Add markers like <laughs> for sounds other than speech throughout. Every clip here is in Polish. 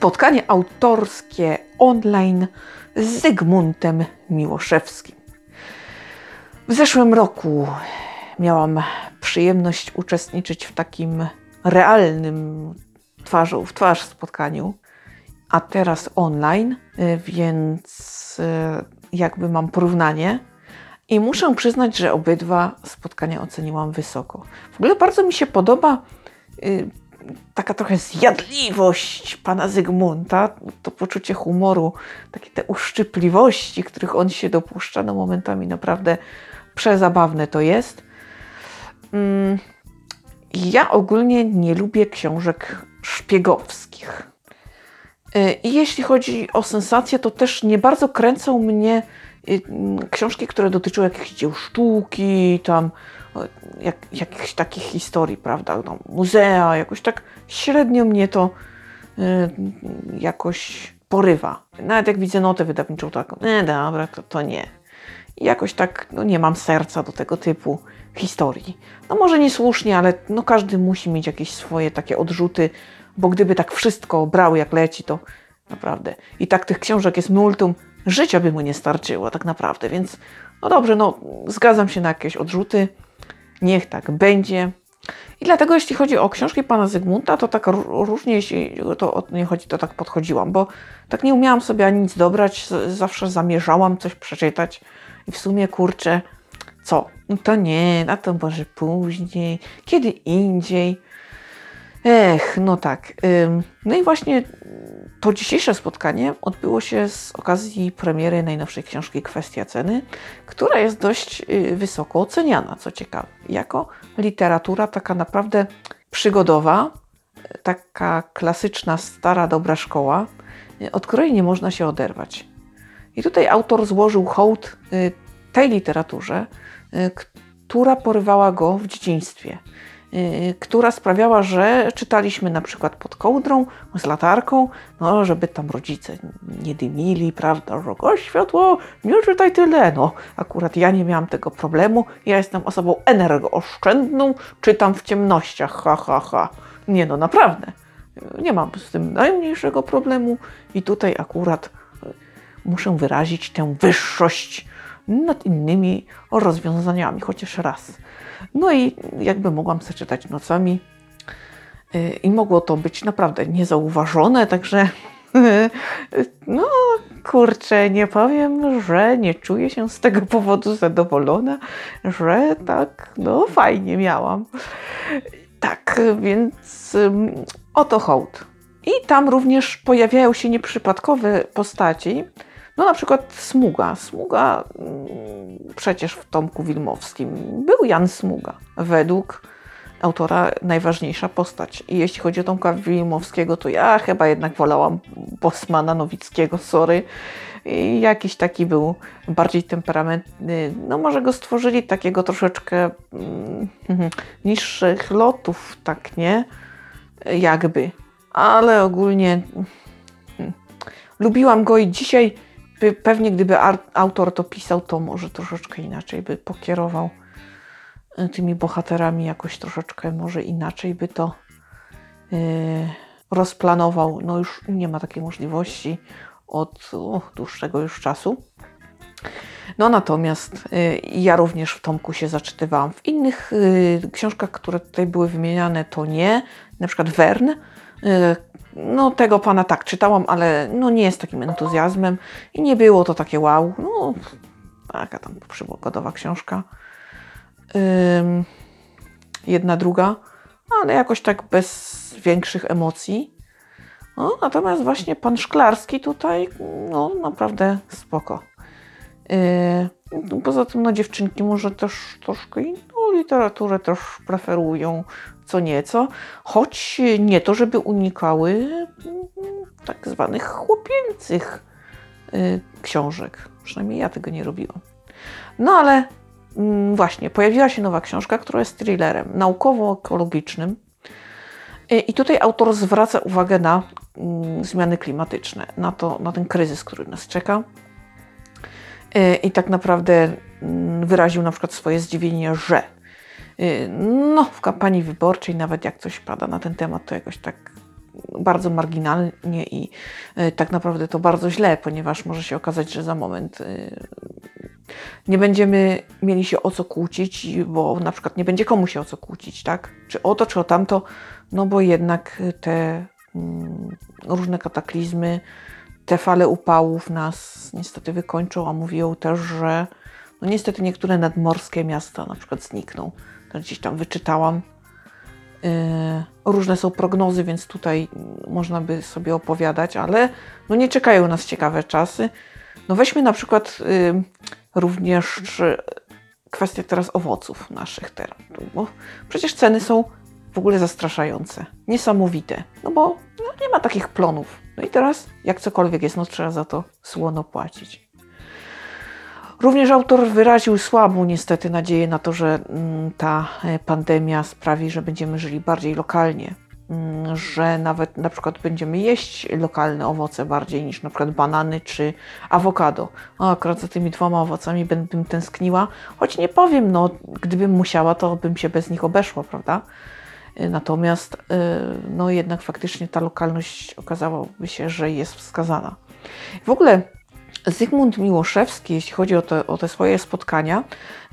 spotkanie autorskie online z Zygmuntem Miłoszewskim. W zeszłym roku miałam przyjemność uczestniczyć w takim realnym twarzą w twarz spotkaniu, a teraz online, więc e, jakby mam porównanie. I muszę przyznać, że obydwa spotkania oceniłam wysoko. W ogóle bardzo mi się podoba y, taka trochę zjadliwość pana Zygmunta, to poczucie humoru, takie te uszczypliwości, których on się dopuszcza, no momentami naprawdę przezabawne to jest. Mm, ja ogólnie nie lubię książek szpiegowskich. Y, I jeśli chodzi o sensację, to też nie bardzo kręcą mnie książki, które dotyczą jakichś dzieł sztuki, tam jak, jakichś takich historii, prawda? No, muzea, jakoś tak średnio mnie to y, jakoś porywa. Nawet jak widzę notę wydawniczą taką, nie, dobra, to, to nie. I jakoś tak no, nie mam serca do tego typu historii. No może niesłusznie, ale no, każdy musi mieć jakieś swoje takie odrzuty, bo gdyby tak wszystko brał jak leci, to naprawdę. I tak tych książek jest multum, życia by mu nie starczyło tak naprawdę, więc no dobrze, no zgadzam się na jakieś odrzuty, niech tak będzie. I dlatego jeśli chodzi o książki pana Zygmunta, to tak różnie, jeśli to o nie chodzi, to tak podchodziłam, bo tak nie umiałam sobie ani nic dobrać, zawsze zamierzałam coś przeczytać i w sumie kurczę, co? No to nie, na to może później, kiedy indziej. Ech, no tak. No i właśnie to dzisiejsze spotkanie odbyło się z okazji premiery najnowszej książki Kwestia ceny, która jest dość y, wysoko oceniana, co ciekawe, jako literatura taka naprawdę przygodowa, taka klasyczna, stara, dobra szkoła, od której nie można się oderwać. I tutaj autor złożył hołd y, tej literaturze, y, która porywała go w dzieciństwie – Y, która sprawiała, że czytaliśmy na przykład pod kołdrą z latarką, no, żeby tam rodzice nie dymili, prawda, o światło, nie czytaj tyle. No, akurat ja nie miałam tego problemu, ja jestem osobą energooszczędną, czytam w ciemnościach, ha, ha, ha. Nie no, naprawdę, nie mam z tym najmniejszego problemu i tutaj akurat muszę wyrazić tę wyższość nad innymi rozwiązaniami, chociaż raz. No i jakby mogłam przeczytać nocami y, i mogło to być naprawdę niezauważone, także <laughs> no kurczę, nie powiem, że nie czuję się z tego powodu zadowolona, że tak, no fajnie miałam. Tak, więc oto hołd. I tam również pojawiają się nieprzypadkowe postaci, no na przykład Smuga. Smuga mm, przecież w Tomku Wilmowskim był Jan Smuga. Według autora najważniejsza postać. I jeśli chodzi o Tomka Wilmowskiego, to ja chyba jednak wolałam Bosmana Nowickiego, sorry. I jakiś taki był bardziej temperamentny. No może go stworzyli takiego troszeczkę mm, <laughs> niższych lotów, tak nie? Jakby. Ale ogólnie mm, lubiłam go i dzisiaj pewnie gdyby autor to pisał, to może troszeczkę inaczej by pokierował e, tymi bohaterami, jakoś troszeczkę może inaczej by to yy, rozplanował. No już nie ma takiej możliwości od dłuższego już czasu. No natomiast y, ja również w Tomku się zaczytywałam. W innych książkach, które tutaj były wymieniane, to nie. Na przykład Wern, no tego pana tak czytałam, ale no nie jest takim entuzjazmem i nie było to takie wow. No taka tam przygodowa książka. Ym, jedna, druga, ale jakoś tak bez większych emocji. No, natomiast właśnie pan Szklarski tutaj, no naprawdę spoko. Yy, poza tym, no dziewczynki może też troszkę literaturę też preferują co nieco, choć nie to, żeby unikały mm, tak zwanych chłopięcych y, książek. Przynajmniej ja tego nie robiłam. No ale mm, właśnie, pojawiła się nowa książka, która jest thrillerem naukowo-ekologicznym. Y, I tutaj autor zwraca uwagę na mm, zmiany klimatyczne, na, to, na ten kryzys, który nas czeka. Y, I tak naprawdę wyraził na przykład swoje zdziwienie, że no, w kampanii wyborczej, nawet jak coś pada na ten temat, to jakoś tak bardzo marginalnie i y, tak naprawdę to bardzo źle, ponieważ może się okazać, że za moment y, nie będziemy mieli się o co kłócić, bo na przykład nie będzie komu się o co kłócić, tak? Czy o to, czy o tamto, no bo jednak te mm, różne kataklizmy, te fale upałów nas niestety wykończą, a mówią też, że no niestety niektóre nadmorskie miasta na przykład znikną. Gdzieś tam wyczytałam. Yy, różne są prognozy, więc tutaj można by sobie opowiadać, ale no nie czekają nas ciekawe czasy. No weźmy na przykład yy, również kwestię teraz owoców naszych teraz, bo przecież ceny są w ogóle zastraszające, niesamowite, no bo no, nie ma takich plonów. No i teraz, jak cokolwiek jest, no trzeba za to słono płacić. Również autor wyraził słabą niestety nadzieję na to, że mm, ta e, pandemia sprawi, że będziemy żyli bardziej lokalnie, mm, że nawet na przykład będziemy jeść lokalne owoce bardziej niż na przykład banany czy awokado. O, akurat za tymi dwoma owocami bym tęskniła, choć nie powiem, no gdybym musiała, to bym się bez nich obeszła, prawda? E, natomiast e, no jednak faktycznie ta lokalność okazałoby się, że jest wskazana. W ogóle Zygmunt Miłoszewski, jeśli chodzi o te, o te swoje spotkania,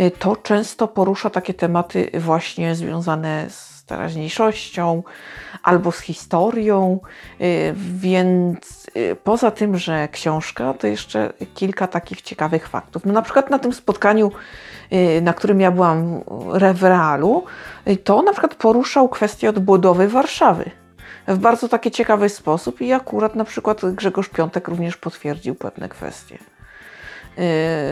y, to często porusza takie tematy właśnie związane z teraźniejszością albo z historią, y, więc y, poza tym, że książka, to jeszcze kilka takich ciekawych faktów. No na przykład na tym spotkaniu, na którym ja byłam w realu, to na przykład poruszał kwestię odbudowy Warszawy w bardzo taki ciekawy sposób i akurat na przykład Grzegorz Piątek również potwierdził pewne kwestie.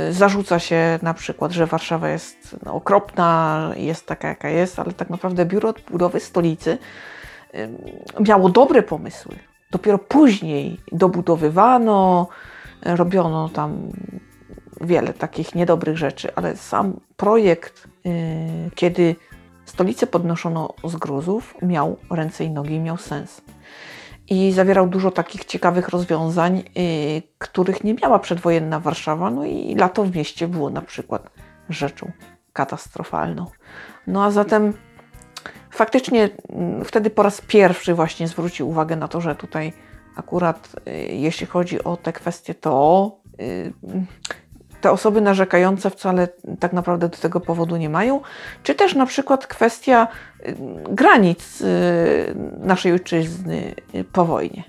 Yy, zarzuca się na przykład, że Warszawa jest no, okropna, jest taka jaka jest, ale tak naprawdę biuro odbudowy stolicy yy, miało dobre pomysły. Dopiero później dobudowywano, robiono tam wiele takich niedobrych rzeczy, ale sam projekt, yy, kiedy stolicę podnoszono z gruzów, miał ręce i nogi, miał sens. I zawierał dużo takich ciekawych rozwiązań, yy, których nie miała przedwojenna Warszawa. No i lato w mieście było na przykład rzeczą katastrofalną. No a zatem faktycznie yy, wtedy po raz pierwszy właśnie zwrócił uwagę na to, że tutaj akurat yy, jeśli chodzi o te kwestie, to y, te osoby narzekające wcale tak naprawdę do tego powodu nie mają, czy też na przykład kwestia y, granic y, naszej ojczyzny y, po wojnie.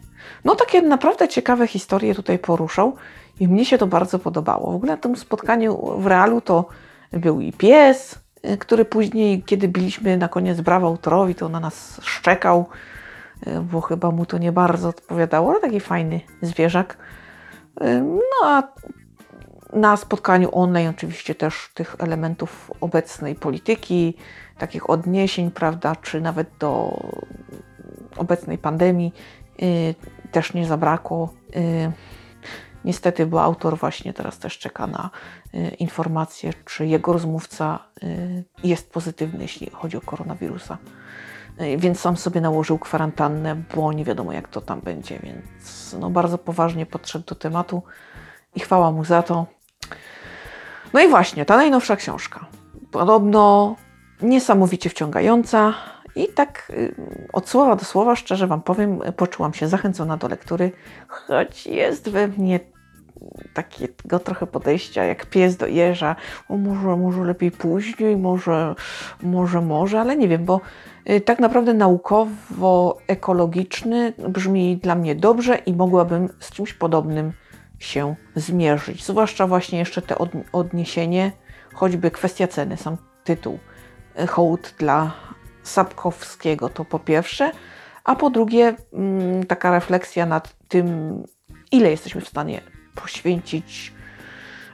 No takie naprawdę ciekawe historie tutaj poruszał i mnie się to bardzo podobało. W ogóle na tym spotkaniu w realu to był i pies, który później, kiedy biliśmy na koniec brawa autorowi, to na nas szczekał, bo chyba mu to nie bardzo odpowiadało, ale taki fajny zwierzak. No a na spotkaniu online oczywiście też tych elementów obecnej polityki, takich odniesień, prawda, czy nawet do obecnej pandemii yy, też nie zabrakło. Yy, niestety, bo autor właśnie teraz też czeka na yy, informację, czy jego rozmówca y, jest pozytywny, jeśli chodzi o koronawirusa. Y, więc sam sobie nałożył kwarantannę, bo nie wiadomo jak to tam będzie, więc no, bardzo poważnie podszedł do tematu i chwała mu za to. No i właśnie, ta najnowsza książka. Podobno niesamowicie wciągająca i tak y, od słowa do słowa, szczerze Wam powiem, poczułam się zachęcona do lektury, choć jest we mnie takiego trochę podejścia jak pies do jeża. O, może, może lepiej później, może, może, może, ale nie wiem, bo y, tak naprawdę naukowo-ekologiczny brzmi dla mnie dobrze i mogłabym z czymś podobnym się zmierzyć. Zwłaszcza właśnie jeszcze te odniesienie, choćby kwestia ceny, sam tytuł. E, hołd dla Sapkowskiego to po pierwsze, a po drugie mm, taka refleksja nad tym, ile jesteśmy w stanie poświęcić,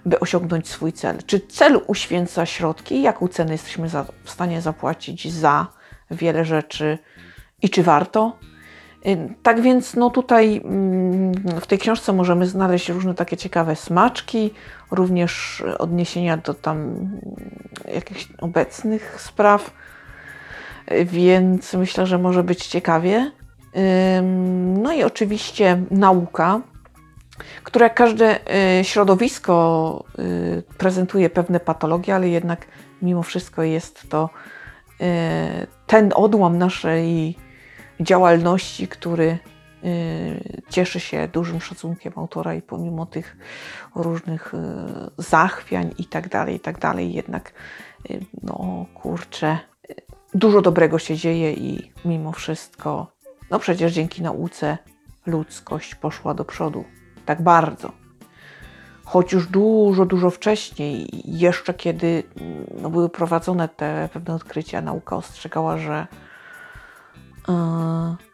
by osiągnąć swój cel. Czy cel uświęca środki, jaką cenę jesteśmy w stanie zapłacić za wiele rzeczy i czy warto? Tak więc no tutaj mm, w tej książce możemy znaleźć różne takie ciekawe smaczki, również odniesienia do tam jakichś obecnych spraw, więc myślę, że może być ciekawie. No i oczywiście nauka, która jak każde y, środowisko y, prezentuje pewne patologie, ale jednak mimo wszystko jest to y, ten odłam naszej działalności, który y, cieszy się dużym szacunkiem autora i pomimo tych różnych y, zachwiań i tak dalej, i tak dalej, jednak y, no kurczę, dużo dobrego się dzieje i mimo wszystko, no przecież dzięki nauce ludzkość poszła do przodu tak bardzo. Choć już dużo, dużo wcześniej, jeszcze kiedy no, były prowadzone te pewne odkrycia, nauka ostrzegała, że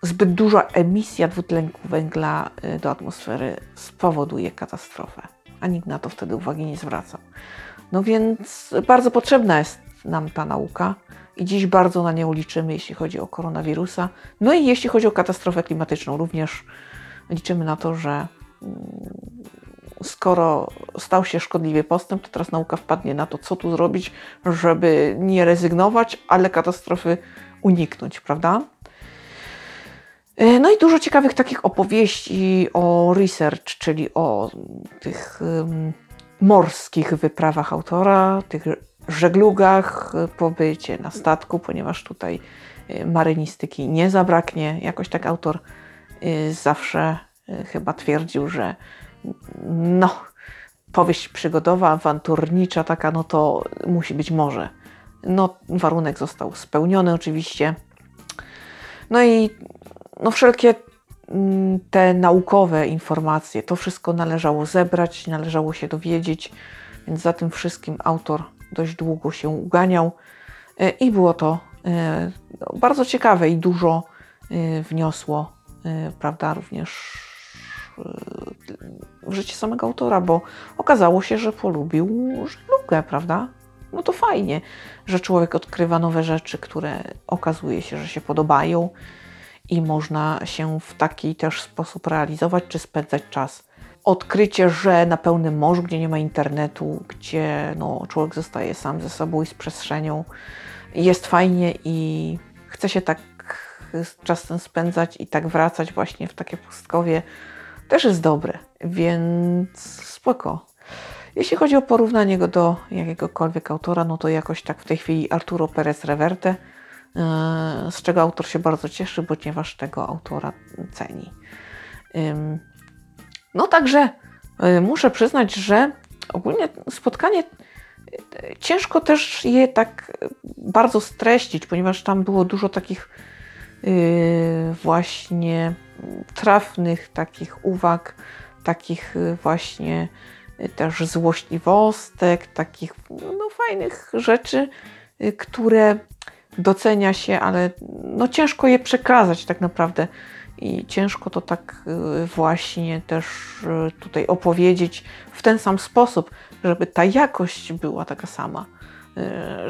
zbyt duża emisja dwutlenku węgla y, do atmosfery spowoduje katastrofę, a nikt na to wtedy uwagi nie zwracał. No więc bardzo potrzebna jest nam ta nauka i dziś bardzo na nią liczymy, jeśli chodzi o koronawirusa. No i jeśli chodzi o katastrofę klimatyczną, również liczymy na to, że mm, skoro stał się szkodliwy postęp, to teraz nauka wpadnie na to, co tu zrobić, żeby nie rezygnować, ale katastrofy uniknąć, prawda? E, no i dużo ciekawych takich opowieści o research, czyli o tych morskich wyprawach autora, tych żeglugach, pobycie na statku, ponieważ tutaj e, marynistyki nie zabraknie. Jakoś tak autor e, zawsze chyba twierdził, że no, powieść przygodowa, awanturnicza taka, no to musi być morze. No, warunek został spełniony oczywiście. No i no, wszelkie mm, te naukowe informacje, to wszystko należało zebrać, należało się dowiedzieć, więc za tym wszystkim autor dość długo się uganiał e, i było to e, no, bardzo ciekawe i dużo e, wniosło, prawda, również w życie samego autora, bo okazało się, że polubił żeglugę, prawda? No to fajnie, że człowiek odkrywa nowe rzeczy, które okazuje się, że się podobają i można się w taki też sposób realizować czy spędzać czas. Odkrycie, że na pełnym morzu, gdzie nie ma internetu, gdzie no, człowiek zostaje sam ze sobą i z przestrzenią, jest fajnie i chce się tak czasem spędzać i tak wracać właśnie w takie pustkowie, też jest dobre, więc spoko. Jeśli chodzi o porównanie go do jakiegokolwiek autora, no to jakoś tak w tej chwili Arturo Perez Reverte, z czego autor się bardzo cieszy, ponieważ tego autora ceni. No także yy, muszę przyznać, że ogólnie spotkanie yy, ciężko też je tak bardzo streścić, ponieważ tam było dużo takich właśnie trafnych takich uwag, takich y, właśnie y, też złośliwostek, takich no, fajnych rzeczy, y, które docenia się, ale no, ciężko je przekazać tak naprawdę. I ciężko to tak właśnie też tutaj opowiedzieć w ten sam sposób, żeby ta jakość była taka sama,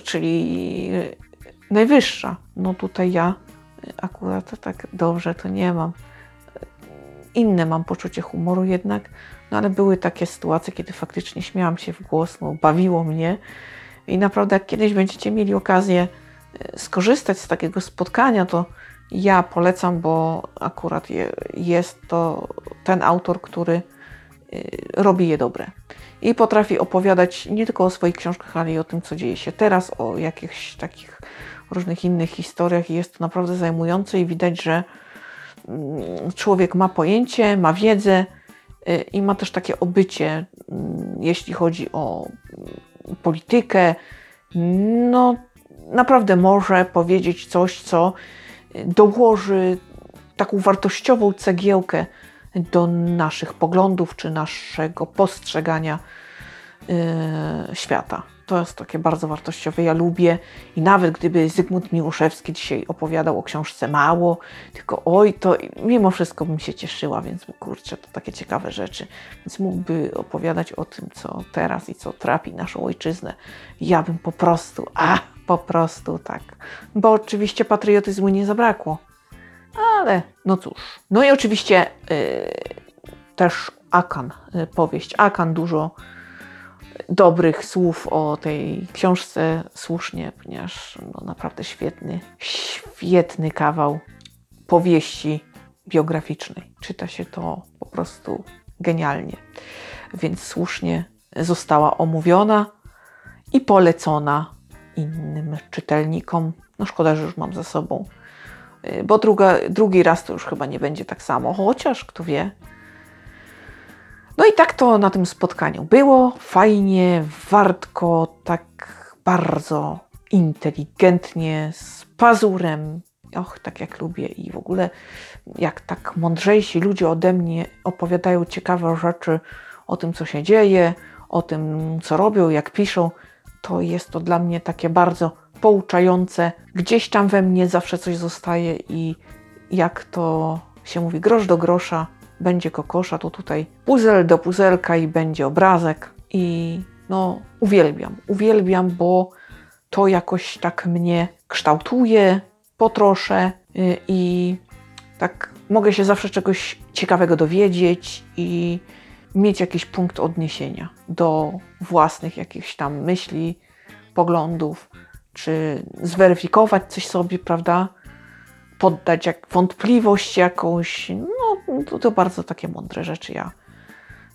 czyli najwyższa. No tutaj ja akurat tak dobrze to nie mam inne mam poczucie humoru jednak, no ale były takie sytuacje, kiedy faktycznie śmiałam się w głos, no, bawiło mnie i naprawdę jak kiedyś będziecie mieli okazję skorzystać z takiego spotkania, to ja polecam, bo akurat jest to ten autor, który e, robi je dobre. I potrafi opowiadać nie tylko o swoich książkach, ale i o tym, co dzieje się teraz, o jakichś takich różnych innych historiach. I jest to naprawdę zajmujące i widać, że Mm, człowiek ma pojęcie, ma wiedzę y, i ma też takie obycie, mm, jeśli chodzi o mm, politykę. No, naprawdę może powiedzieć coś, co dołoży taką wartościową cegiełkę do naszych poglądów czy naszego postrzegania yy, świata. To jest takie bardzo wartościowe. Ja lubię i nawet gdyby Zygmunt Miłoszewski dzisiaj opowiadał o książce mało, tylko oj, to mimo wszystko bym się cieszyła, więc kurczę, to takie ciekawe rzeczy. Więc mógłby opowiadać o tym, co teraz i co trapi naszą ojczyznę. Ja bym po prostu, a po prostu tak. Bo oczywiście patriotyzmu nie zabrakło. Ale no cóż. No i oczywiście yy, też Akan, yy, powieść Akan dużo dobrych słów o tej książce słusznie, ponieważ no, naprawdę świetny, świetny kawał powieści biograficznej. Czyta się to po prostu genialnie. Więc słusznie została omówiona i polecona innym czytelnikom. No szkoda, że już mam za sobą y, bo druga, drugi raz to już chyba nie będzie tak samo, chociaż kto wie. No i tak to na tym spotkaniu było. Fajnie, wartko, tak bardzo inteligentnie, z pazurem. Och, tak jak lubię i w ogóle jak tak mądrzejsi ludzie ode mnie opowiadają ciekawe rzeczy o tym, co się dzieje, o tym, co robią, jak piszą, to jest to dla mnie takie bardzo pouczające. Gdzieś tam we mnie zawsze coś zostaje i jak to się mówi, grosz do grosza, będzie kokosza, to tutaj puzel do puzelka i będzie obrazek. I no, uwielbiam, uwielbiam, bo to jakoś tak mnie kształtuje po trosze y, i tak mogę się zawsze czegoś ciekawego dowiedzieć i mieć jakiś punkt odniesienia do własnych jakichś tam myśli, poglądów, czy zweryfikować coś sobie, prawda? Poddać jak wątpliwość jakąś. No, to, to bardzo takie mądre rzeczy. Ja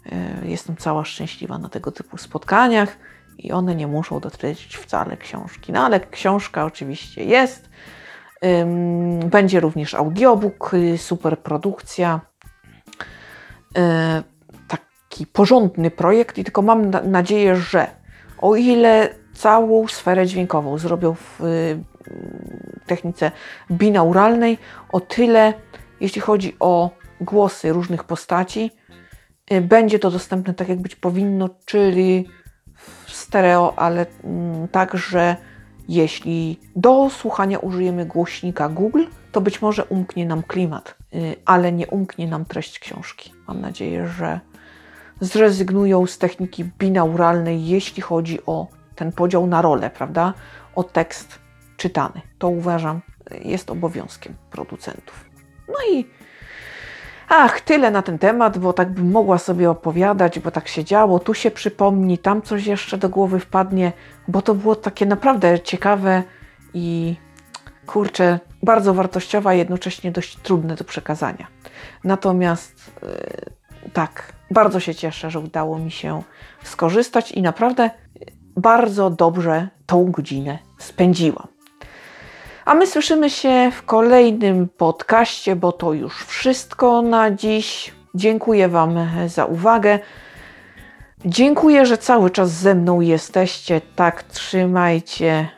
y, jestem cała szczęśliwa na tego typu spotkaniach i one nie muszą dotyczyć wcale książki. No ale książka oczywiście jest. Ym, będzie również audiobook, y, super produkcja. Y, taki porządny projekt i tylko mam na nadzieję, że o ile całą sferę dźwiękową zrobią w y, technice binauralnej, o tyle jeśli chodzi o głosy różnych postaci, y, będzie to dostępne tak jak być powinno, czyli w stereo, ale mm, tak, że jeśli do słuchania użyjemy głośnika Google, to być może umknie nam klimat, y, ale nie umknie nam treść książki. Mam nadzieję, że zrezygnują z techniki binauralnej, jeśli chodzi o ten podział na rolę, prawda? O tekst czytany. To uważam jest obowiązkiem producentów. No i ach, tyle na ten temat, bo tak bym mogła sobie opowiadać, bo tak się działo, tu się przypomni, tam coś jeszcze do głowy wpadnie, bo to było takie naprawdę ciekawe i kurczę, bardzo wartościowe, a jednocześnie dość trudne do przekazania. Natomiast yy, tak, bardzo się cieszę, że udało mi się skorzystać i naprawdę bardzo dobrze tą godzinę spędziłam. A my słyszymy się w kolejnym podcaście, bo to już wszystko na dziś. Dziękuję Wam za uwagę. Dziękuję, że cały czas ze mną jesteście. Tak, trzymajcie.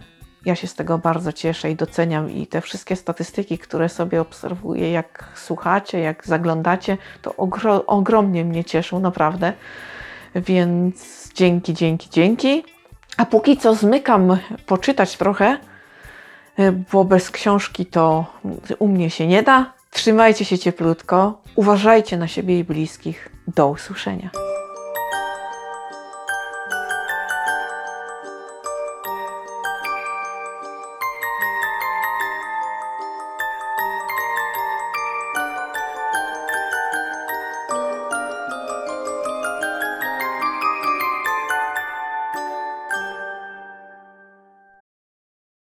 Ja się z tego bardzo cieszę i doceniam i te wszystkie statystyki, które sobie obserwuję, jak słuchacie, jak zaglądacie, to ogro ogromnie mnie cieszą, naprawdę. Więc dzięki, dzięki, dzięki. A póki co zmykam poczytać trochę, bo bez książki to u mnie się nie da. Trzymajcie się cieplutko, uważajcie na siebie i bliskich. Do usłyszenia.